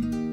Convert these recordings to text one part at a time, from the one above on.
Bye.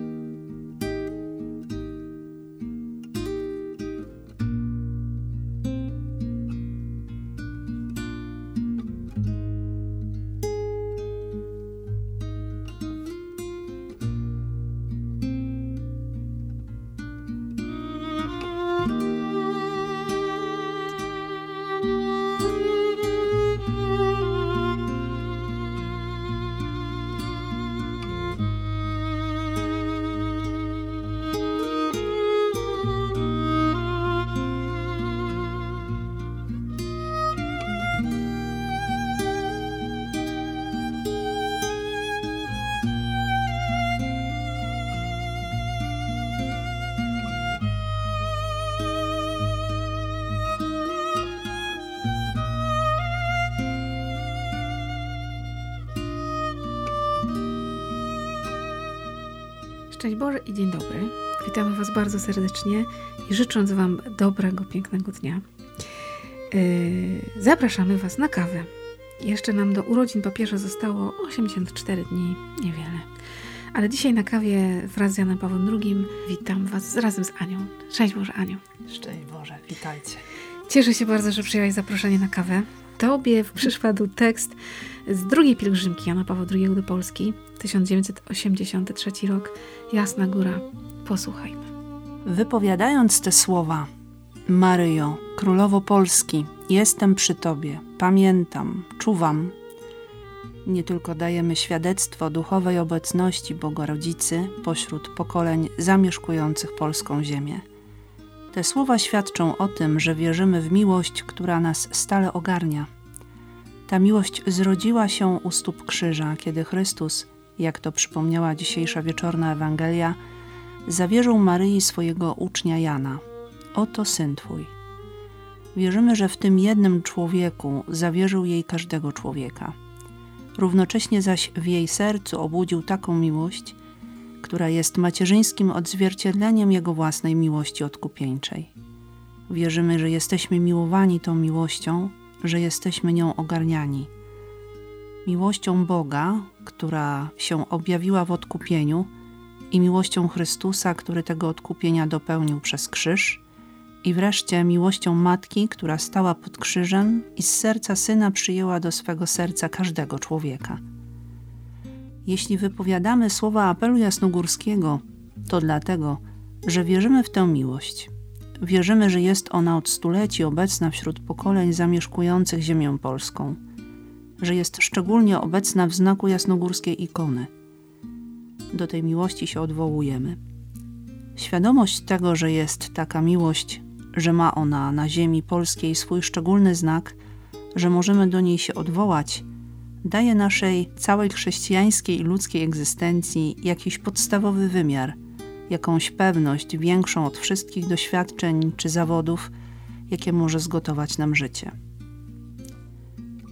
Szczęść Boże i dzień dobry. Witamy Was bardzo serdecznie i życząc Wam dobrego, pięknego dnia. Yy, zapraszamy Was na kawę. Jeszcze nam do urodzin papieża zostało 84 dni, niewiele. Ale dzisiaj na kawie wraz z Janem Pawłem II witam Was razem z Anią. Szczęść Boże, Aniu. Szczęść Boże, witajcie. Cieszę się bardzo, że przyjęłaś zaproszenie na kawę. Tobie przyszedł tekst z drugiej pielgrzymki Jana Pawła II do Polski, 1983 rok, Jasna Góra. Posłuchajmy. Wypowiadając te słowa, Maryjo, Królowo Polski, jestem przy Tobie, pamiętam, czuwam. Nie tylko dajemy świadectwo duchowej obecności Bogorodzicy pośród pokoleń zamieszkujących polską ziemię. Te słowa świadczą o tym, że wierzymy w miłość, która nas stale ogarnia. Ta miłość zrodziła się u stóp krzyża, kiedy Chrystus, jak to przypomniała dzisiejsza wieczorna Ewangelia, zawierzył Maryi swojego ucznia Jana. Oto syn Twój. Wierzymy, że w tym jednym człowieku zawierzył jej każdego człowieka. Równocześnie zaś w jej sercu obudził taką miłość, która jest macierzyńskim odzwierciedleniem Jego własnej miłości odkupieńczej. Wierzymy, że jesteśmy miłowani tą miłością, że jesteśmy nią ogarniani. Miłością Boga, która się objawiła w odkupieniu i miłością Chrystusa, który tego odkupienia dopełnił przez krzyż i wreszcie miłością Matki, która stała pod krzyżem i z serca Syna przyjęła do swego serca każdego człowieka. Jeśli wypowiadamy słowa apelu jasnogórskiego, to dlatego, że wierzymy w tę miłość. Wierzymy, że jest ona od stuleci obecna wśród pokoleń zamieszkujących ziemię polską, że jest szczególnie obecna w znaku jasnogórskiej ikony. Do tej miłości się odwołujemy. Świadomość tego, że jest taka miłość, że ma ona na ziemi polskiej swój szczególny znak, że możemy do niej się odwołać – daje naszej całej chrześcijańskiej i ludzkiej egzystencji jakiś podstawowy wymiar, jakąś pewność większą od wszystkich doświadczeń czy zawodów, jakie może zgotować nam życie.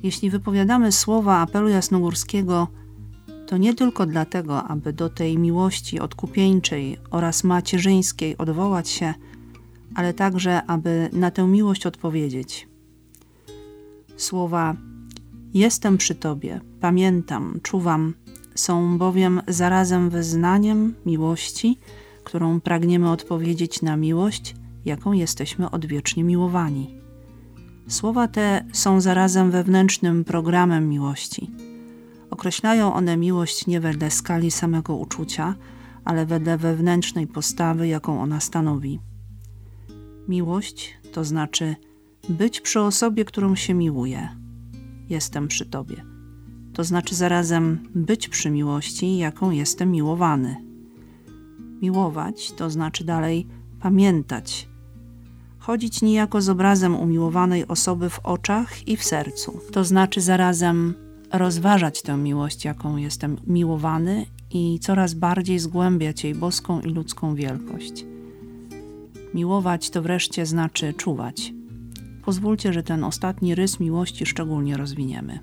Jeśli wypowiadamy słowa apelu jasnogórskiego, to nie tylko dlatego, aby do tej miłości odkupieńczej oraz macierzyńskiej odwołać się, ale także, aby na tę miłość odpowiedzieć. Słowa Jestem przy Tobie, pamiętam, czuwam, są bowiem zarazem wyznaniem miłości, którą pragniemy odpowiedzieć na miłość, jaką jesteśmy odwiecznie miłowani. Słowa te są zarazem wewnętrznym programem miłości. Określają one miłość nie wedle skali samego uczucia, ale wedle wewnętrznej postawy, jaką ona stanowi. Miłość to znaczy być przy osobie, którą się miłuje – jestem przy Tobie. To znaczy zarazem być przy miłości, jaką jestem miłowany. Miłować to znaczy dalej pamiętać. Chodzić niejako z obrazem umiłowanej osoby w oczach i w sercu. To znaczy zarazem rozważać tę miłość, jaką jestem miłowany i coraz bardziej zgłębiać jej boską i ludzką wielkość. Miłować to wreszcie znaczy czuwać – Pozwólcie, że ten ostatni rys miłości szczególnie rozwiniemy.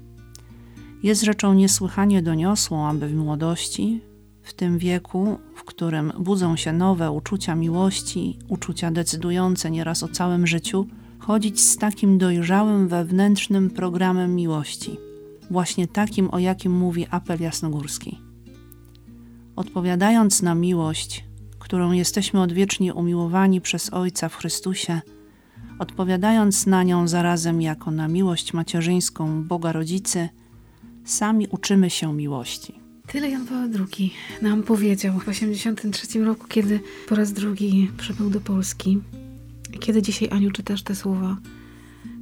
Jest rzeczą niesłychanie doniosłą, aby w młodości, w tym wieku, w którym budzą się nowe uczucia miłości, uczucia decydujące nieraz o całym życiu, chodzić z takim dojrzałym wewnętrznym programem miłości, właśnie takim, o jakim mówi apel jasnogórski. Odpowiadając na miłość, którą jesteśmy odwiecznie umiłowani przez Ojca w Chrystusie, odpowiadając na nią zarazem jako na miłość macierzyńską Boga Rodzicy, sami uczymy się miłości. Tyle Jan Paweł II nam powiedział w 1983 roku, kiedy po raz drugi przybył do Polski. Kiedy dzisiaj, Aniu, czytasz te słowa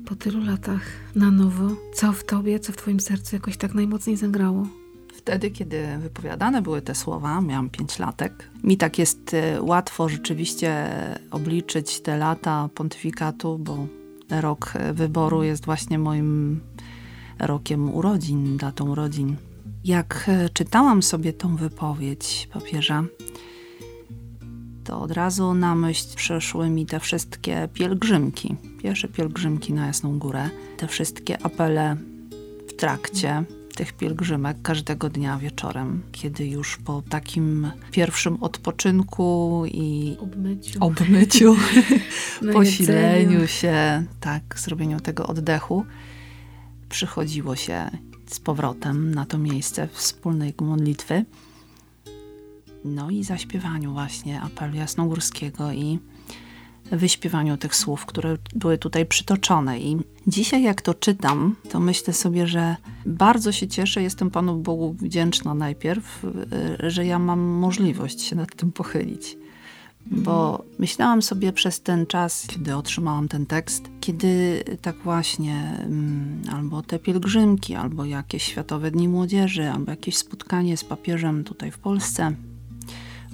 po tylu latach na nowo? Co w tobie, co w twoim sercu jakoś tak najmocniej zagrało? Wtedy, kiedy wypowiadane były te słowa, miałam pięć latek. Mi tak jest e, łatwo rzeczywiście obliczyć te lata pontyfikatu, bo rok e, wyboru jest właśnie moim rokiem urodzin, datą urodzin. Jak e, czytałam sobie tą wypowiedź papieża, to od razu na myśl przeszły mi te wszystkie pielgrzymki. Pierwsze pielgrzymki na Jasną Górę, te wszystkie apele w trakcie tych pielgrzymek każdego dnia wieczorem, kiedy już po takim pierwszym odpoczynku i obmyciu, obmyciu posileniu się, tak, zrobieniu tego oddechu, przychodziło się z powrotem na to miejsce wspólnej modlitwy. No i zaśpiewaniu właśnie apelu jasnogórskiego i wyśpiewaniu tych słów, które były tutaj przytoczone. I dzisiaj, jak to czytam, to myślę sobie, że bardzo się cieszę, jestem Panu Bogu wdzięczna najpierw, y, że ja mam możliwość się nad tym pochylić. Bo myślałam sobie przez ten czas, kiedy otrzymałam ten tekst, kiedy tak właśnie mm, albo te pielgrzymki, albo jakieś Światowe Dni Młodzieży, albo jakieś spotkanie z papieżem tutaj w Polsce,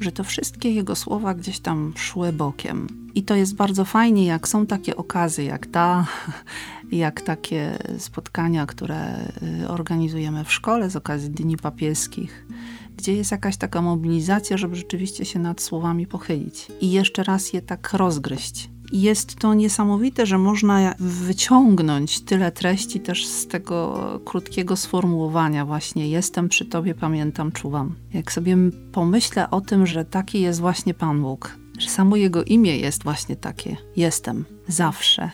że to wszystkie jego słowa gdzieś tam szły bokiem. I to jest bardzo fajnie, jak są takie okazy, jak ta, jak takie spotkania, które y, organizujemy w szkole z okazji Dni Papieskich, gdzie jest jakaś taka mobilizacja, żeby rzeczywiście się nad słowami pochylić i jeszcze raz je tak rozgryźć. Jest to niesamowite, że można wyciągnąć tyle treści też z tego krótkiego sformułowania właśnie jestem przy Tobie, pamiętam, czuwam. Jak sobie pomyślę o tym, że taki jest właśnie Pan Bóg, że samo Jego imię jest właśnie takie, jestem, zawsze,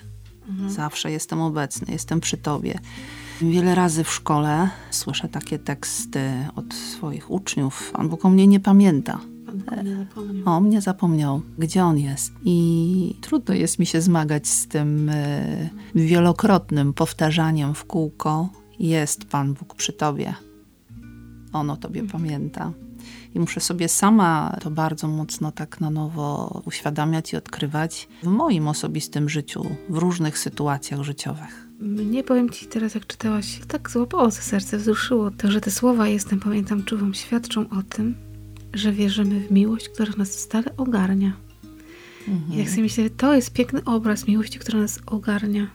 mhm. zawsze jestem obecny, jestem przy Tobie. Wiele razy w szkole słyszę takie teksty od swoich uczniów. Pan Bóg o mnie nie pamięta. O mnie zapomniał, gdzie on jest. I trudno jest mi się zmagać z tym y, wielokrotnym powtarzaniem w kółko: Jest Pan Bóg przy tobie. On o tobie mhm. pamięta. I muszę sobie sama to bardzo mocno tak na nowo uświadamiać i odkrywać w moim osobistym życiu, w różnych sytuacjach życiowych. Mnie, powiem Ci teraz, jak czytałaś, tak złapało za serce, wzruszyło to, że te słowa jestem, pamiętam, czuwam, świadczą o tym, że wierzymy w miłość, która nas stale ogarnia. Mhm. Jak sobie myślę, to jest piękny obraz miłości, która nas ogarnia.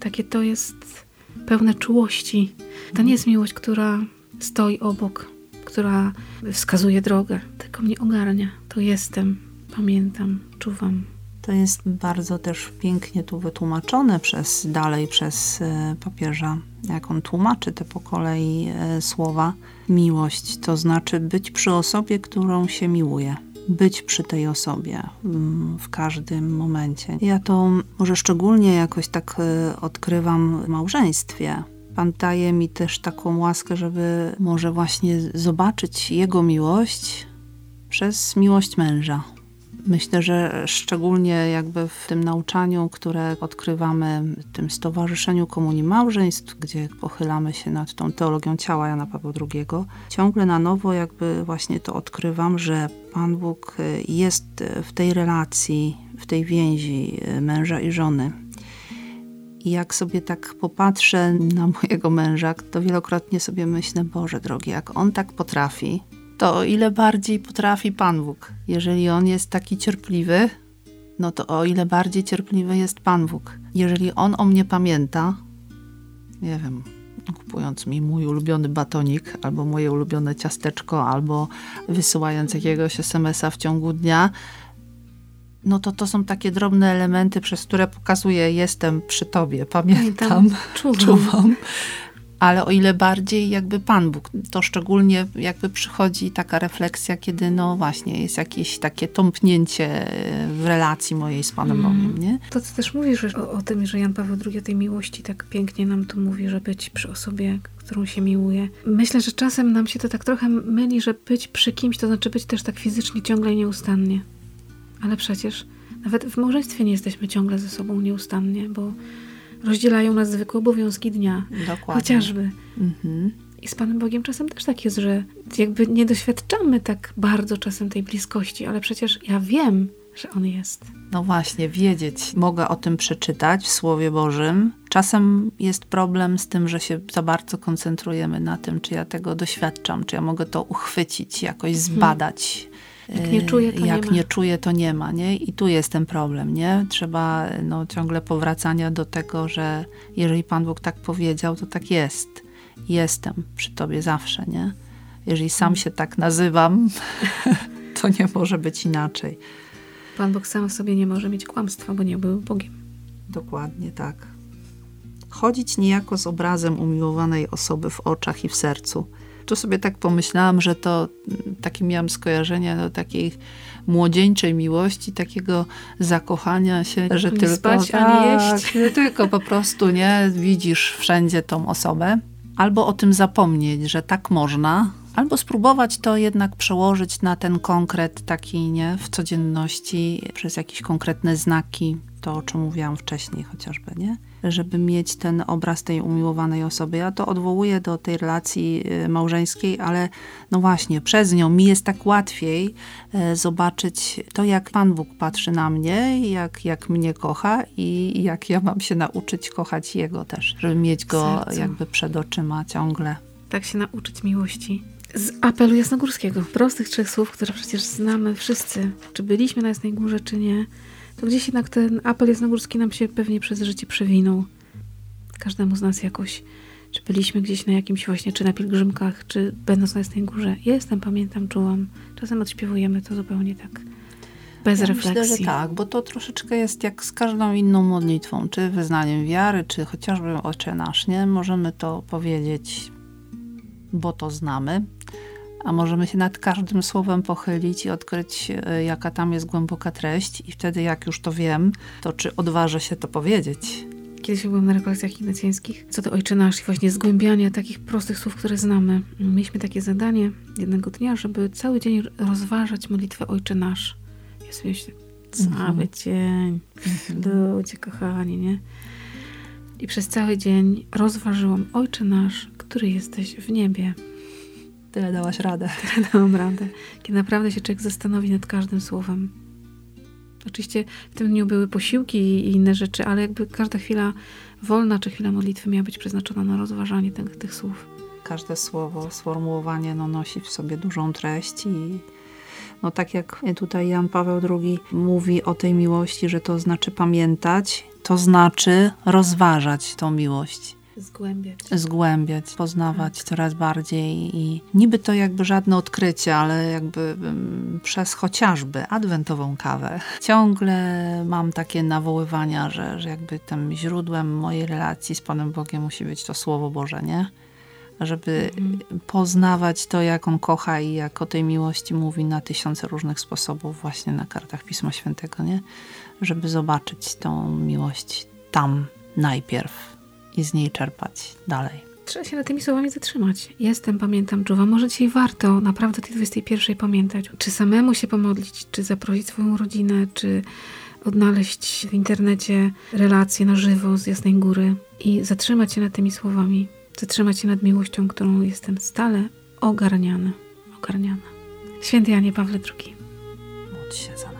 Takie to jest pełne czułości. To nie jest miłość, która stoi obok, która wskazuje drogę, tylko mnie ogarnia. To jestem, pamiętam, czuwam. To jest bardzo też pięknie tu wytłumaczone przez dalej przez e, papieża, jak on tłumaczy te po kolei e, słowa. Miłość to znaczy być przy osobie, którą się miłuje. Być przy tej osobie mm, w każdym momencie. Ja to może szczególnie jakoś tak e, odkrywam w małżeństwie. Pan daje mi też taką łaskę, żeby może właśnie zobaczyć jego miłość przez miłość męża Myślę, że szczególnie jakby w tym nauczaniu, które odkrywamy w tym Stowarzyszeniu Komunii Małżeństw, gdzie pochylamy się nad tą teologią ciała Jana Pawła II, ciągle na nowo jakby właśnie to odkrywam, że Pan Bóg jest w tej relacji, w tej więzi męża i żony. I jak sobie tak popatrzę na mojego męża, to wielokrotnie sobie myślę, Boże drogi, jak on tak potrafi, to o ile bardziej potrafi Pan Bóg. Jeżeli On jest taki cierpliwy, no to o ile bardziej cierpliwy jest Pan Bóg. Jeżeli On o mnie pamięta, nie wiem, kupując mi mój ulubiony batonik, albo moje ulubione ciasteczko, albo wysyłając jakiegoś SMS-a w ciągu dnia, no to to są takie drobne elementy, przez które pokazuję, jestem przy tobie, pamiętam, czuwam. czuwam ale o ile bardziej jakby Pan Bóg. To szczególnie jakby przychodzi taka refleksja, kiedy no właśnie jest jakieś takie tąpnięcie w relacji mojej z Panem mm. Bogiem, nie? To, co też mówisz o, o, tym, że Jan Paweł II o tej miłości tak pięknie nam tu mówi, że być przy osobie, którą się miłuje. Myślę, że czasem nam się to tak trochę myli, że być przy kimś to znaczy być też tak fizycznie ciągle i nieustannie. Ale przecież nawet w małżeństwie nie jesteśmy ciągle ze sobą nieustannie, bo rozdzielają nas zwykłe obowiązki dnia. Dokładnie. Chociażby. Mhm. I z Panem Bogiem czasem też tak jest, że jakby nie doświadczamy tak bardzo czasem tej bliskości, ale przecież ja wiem, że On jest. No właśnie, wiedzieć. Mogę o tym przeczytać w Słowie Bożym. Czasem jest problem z tym, że się za bardzo koncentrujemy na tym, czy ja tego doświadczam, czy ja mogę to uchwycić, jakoś mhm. Jak nie czuję, to Jak nie ma. nie czuję, to nie ma, nie? I tu jest ten problem, nie? Trzeba no, ciągle powracania do tego, że jeżeli Pan Bóg tak powiedział, to tak jest. Jestem przy Tobie zawsze, nie? Jeżeli sam hmm. się tak nazywam, to nie może być inaczej. Pan Bóg sam w sobie nie może mieć kłamstwa, bo nie był Bogiem. Dokładnie tak. Chodzić niejako z obrazem umiłowanej osoby w oczach i w sercu – tu sobie tak pomyślałam, że to mm, takie miałam skojarzenia do takiej młodzieńczej miłości, takiego zakochania się, że nie tylko spać, tak, tylko po prostu nie widzisz wszędzie tą osobę. Albo o tym zapomnieć, że tak można, albo spróbować to jednak przełożyć na ten konkret taki, nie, w codzienności, przez jakieś konkretne znaki, to o czym mówiłam wcześniej chociażby, nie? żeby mieć ten obraz tej umiłowanej osoby. Ja to odwołuję do tej relacji y, małżeńskiej, ale no właśnie, przez nią mi jest tak łatwiej y, zobaczyć to, jak Pan Bóg patrzy na mnie, jak, jak mnie kocha i jak ja mam się nauczyć kochać Jego też, żeby mieć Go Sercu. jakby przed oczyma ciągle. Tak się nauczyć miłości. Z apelu jasnogórskiego, prostych trzech słów, które przecież znamy wszyscy, czy byliśmy na Jasnej Górze, czy nie, to gdzieś jednak ten apel jasnogórski nam się pewnie przez życie przewinął. Każdemu z nas jakoś. Czy byliśmy gdzieś na jakimś właśnie, czy na pielgrzymkach, czy będąc na Jasnej Górze. Jestem, pamiętam, czułam. Czasem odśpiewujemy to zupełnie tak bez ja refleksji. Myślę, że tak, bo to troszeczkę jest jak z każdą inną modlitwą, czy wyznaniem wiary, czy chociażby Ocze Nasz, nie? Możemy to powiedzieć, bo to znamy, a możemy się nad każdym słowem pochylić i odkryć, e, jaka tam jest głęboka treść, i wtedy, jak już to wiem, to czy odważę się to powiedzieć. Kiedyś byłam na rekolekcjach ignacjańskich, co do Ojcze Nasz i właśnie zgłębiania takich prostych słów, które znamy. Mieliśmy takie zadanie jednego dnia, żeby cały dzień rozważać modlitwę Ojcze Nasz. Ja sobie myślę, cały mhm. dzień, mhm. ludzie kochani, nie? I przez cały dzień rozważyłam Ojcze Nasz, który jesteś w niebie. Tyle dałaś radę. Tyle dałam radę. Kiedy naprawdę się człowiek zastanowi nad każdym słowem. Oczywiście w tym dniu były posiłki i inne rzeczy, ale jakby każda chwila wolna czy chwila modlitwy miała być przeznaczona na rozważanie tych, tych słów. Każde słowo, sformułowanie no, nosi w sobie dużą treść i no tak jak tutaj Jan Paweł II mówi o tej miłości, że to znaczy pamiętać, to znaczy rozważać tą miłość. Zgłębiać. Zgłębiać, poznawać tak. coraz bardziej i niby to jakby żadne odkrycie, ale jakby um, przez chociażby adwentową kawę ciągle mam takie nawoływania, że, że jakby tym źródłem mojej relacji z Panem Bogiem musi być to Słowo Boże, nie? Żeby mhm. poznawać to, jak On kocha i jak o tej miłości mówi na tysiące różnych sposobów właśnie na kartach Pisma Świętego, nie? Żeby zobaczyć tą miłość tam najpierw i z niej czerpać dalej. Trzeba się nad tymi słowami zatrzymać. Jestem, pamiętam, Czuwa. Może dzisiaj warto naprawdę tej 21 pamiętać. Czy samemu się pomodlić, czy zaprosić swoją rodzinę, czy odnaleźć w internecie relacje na żywo z Jasnej Góry i zatrzymać się nad tymi słowami. Zatrzymać się nad miłością, którą jestem stale ogarniana. Ogarniana. Święty Janie Pawle II. Módl się za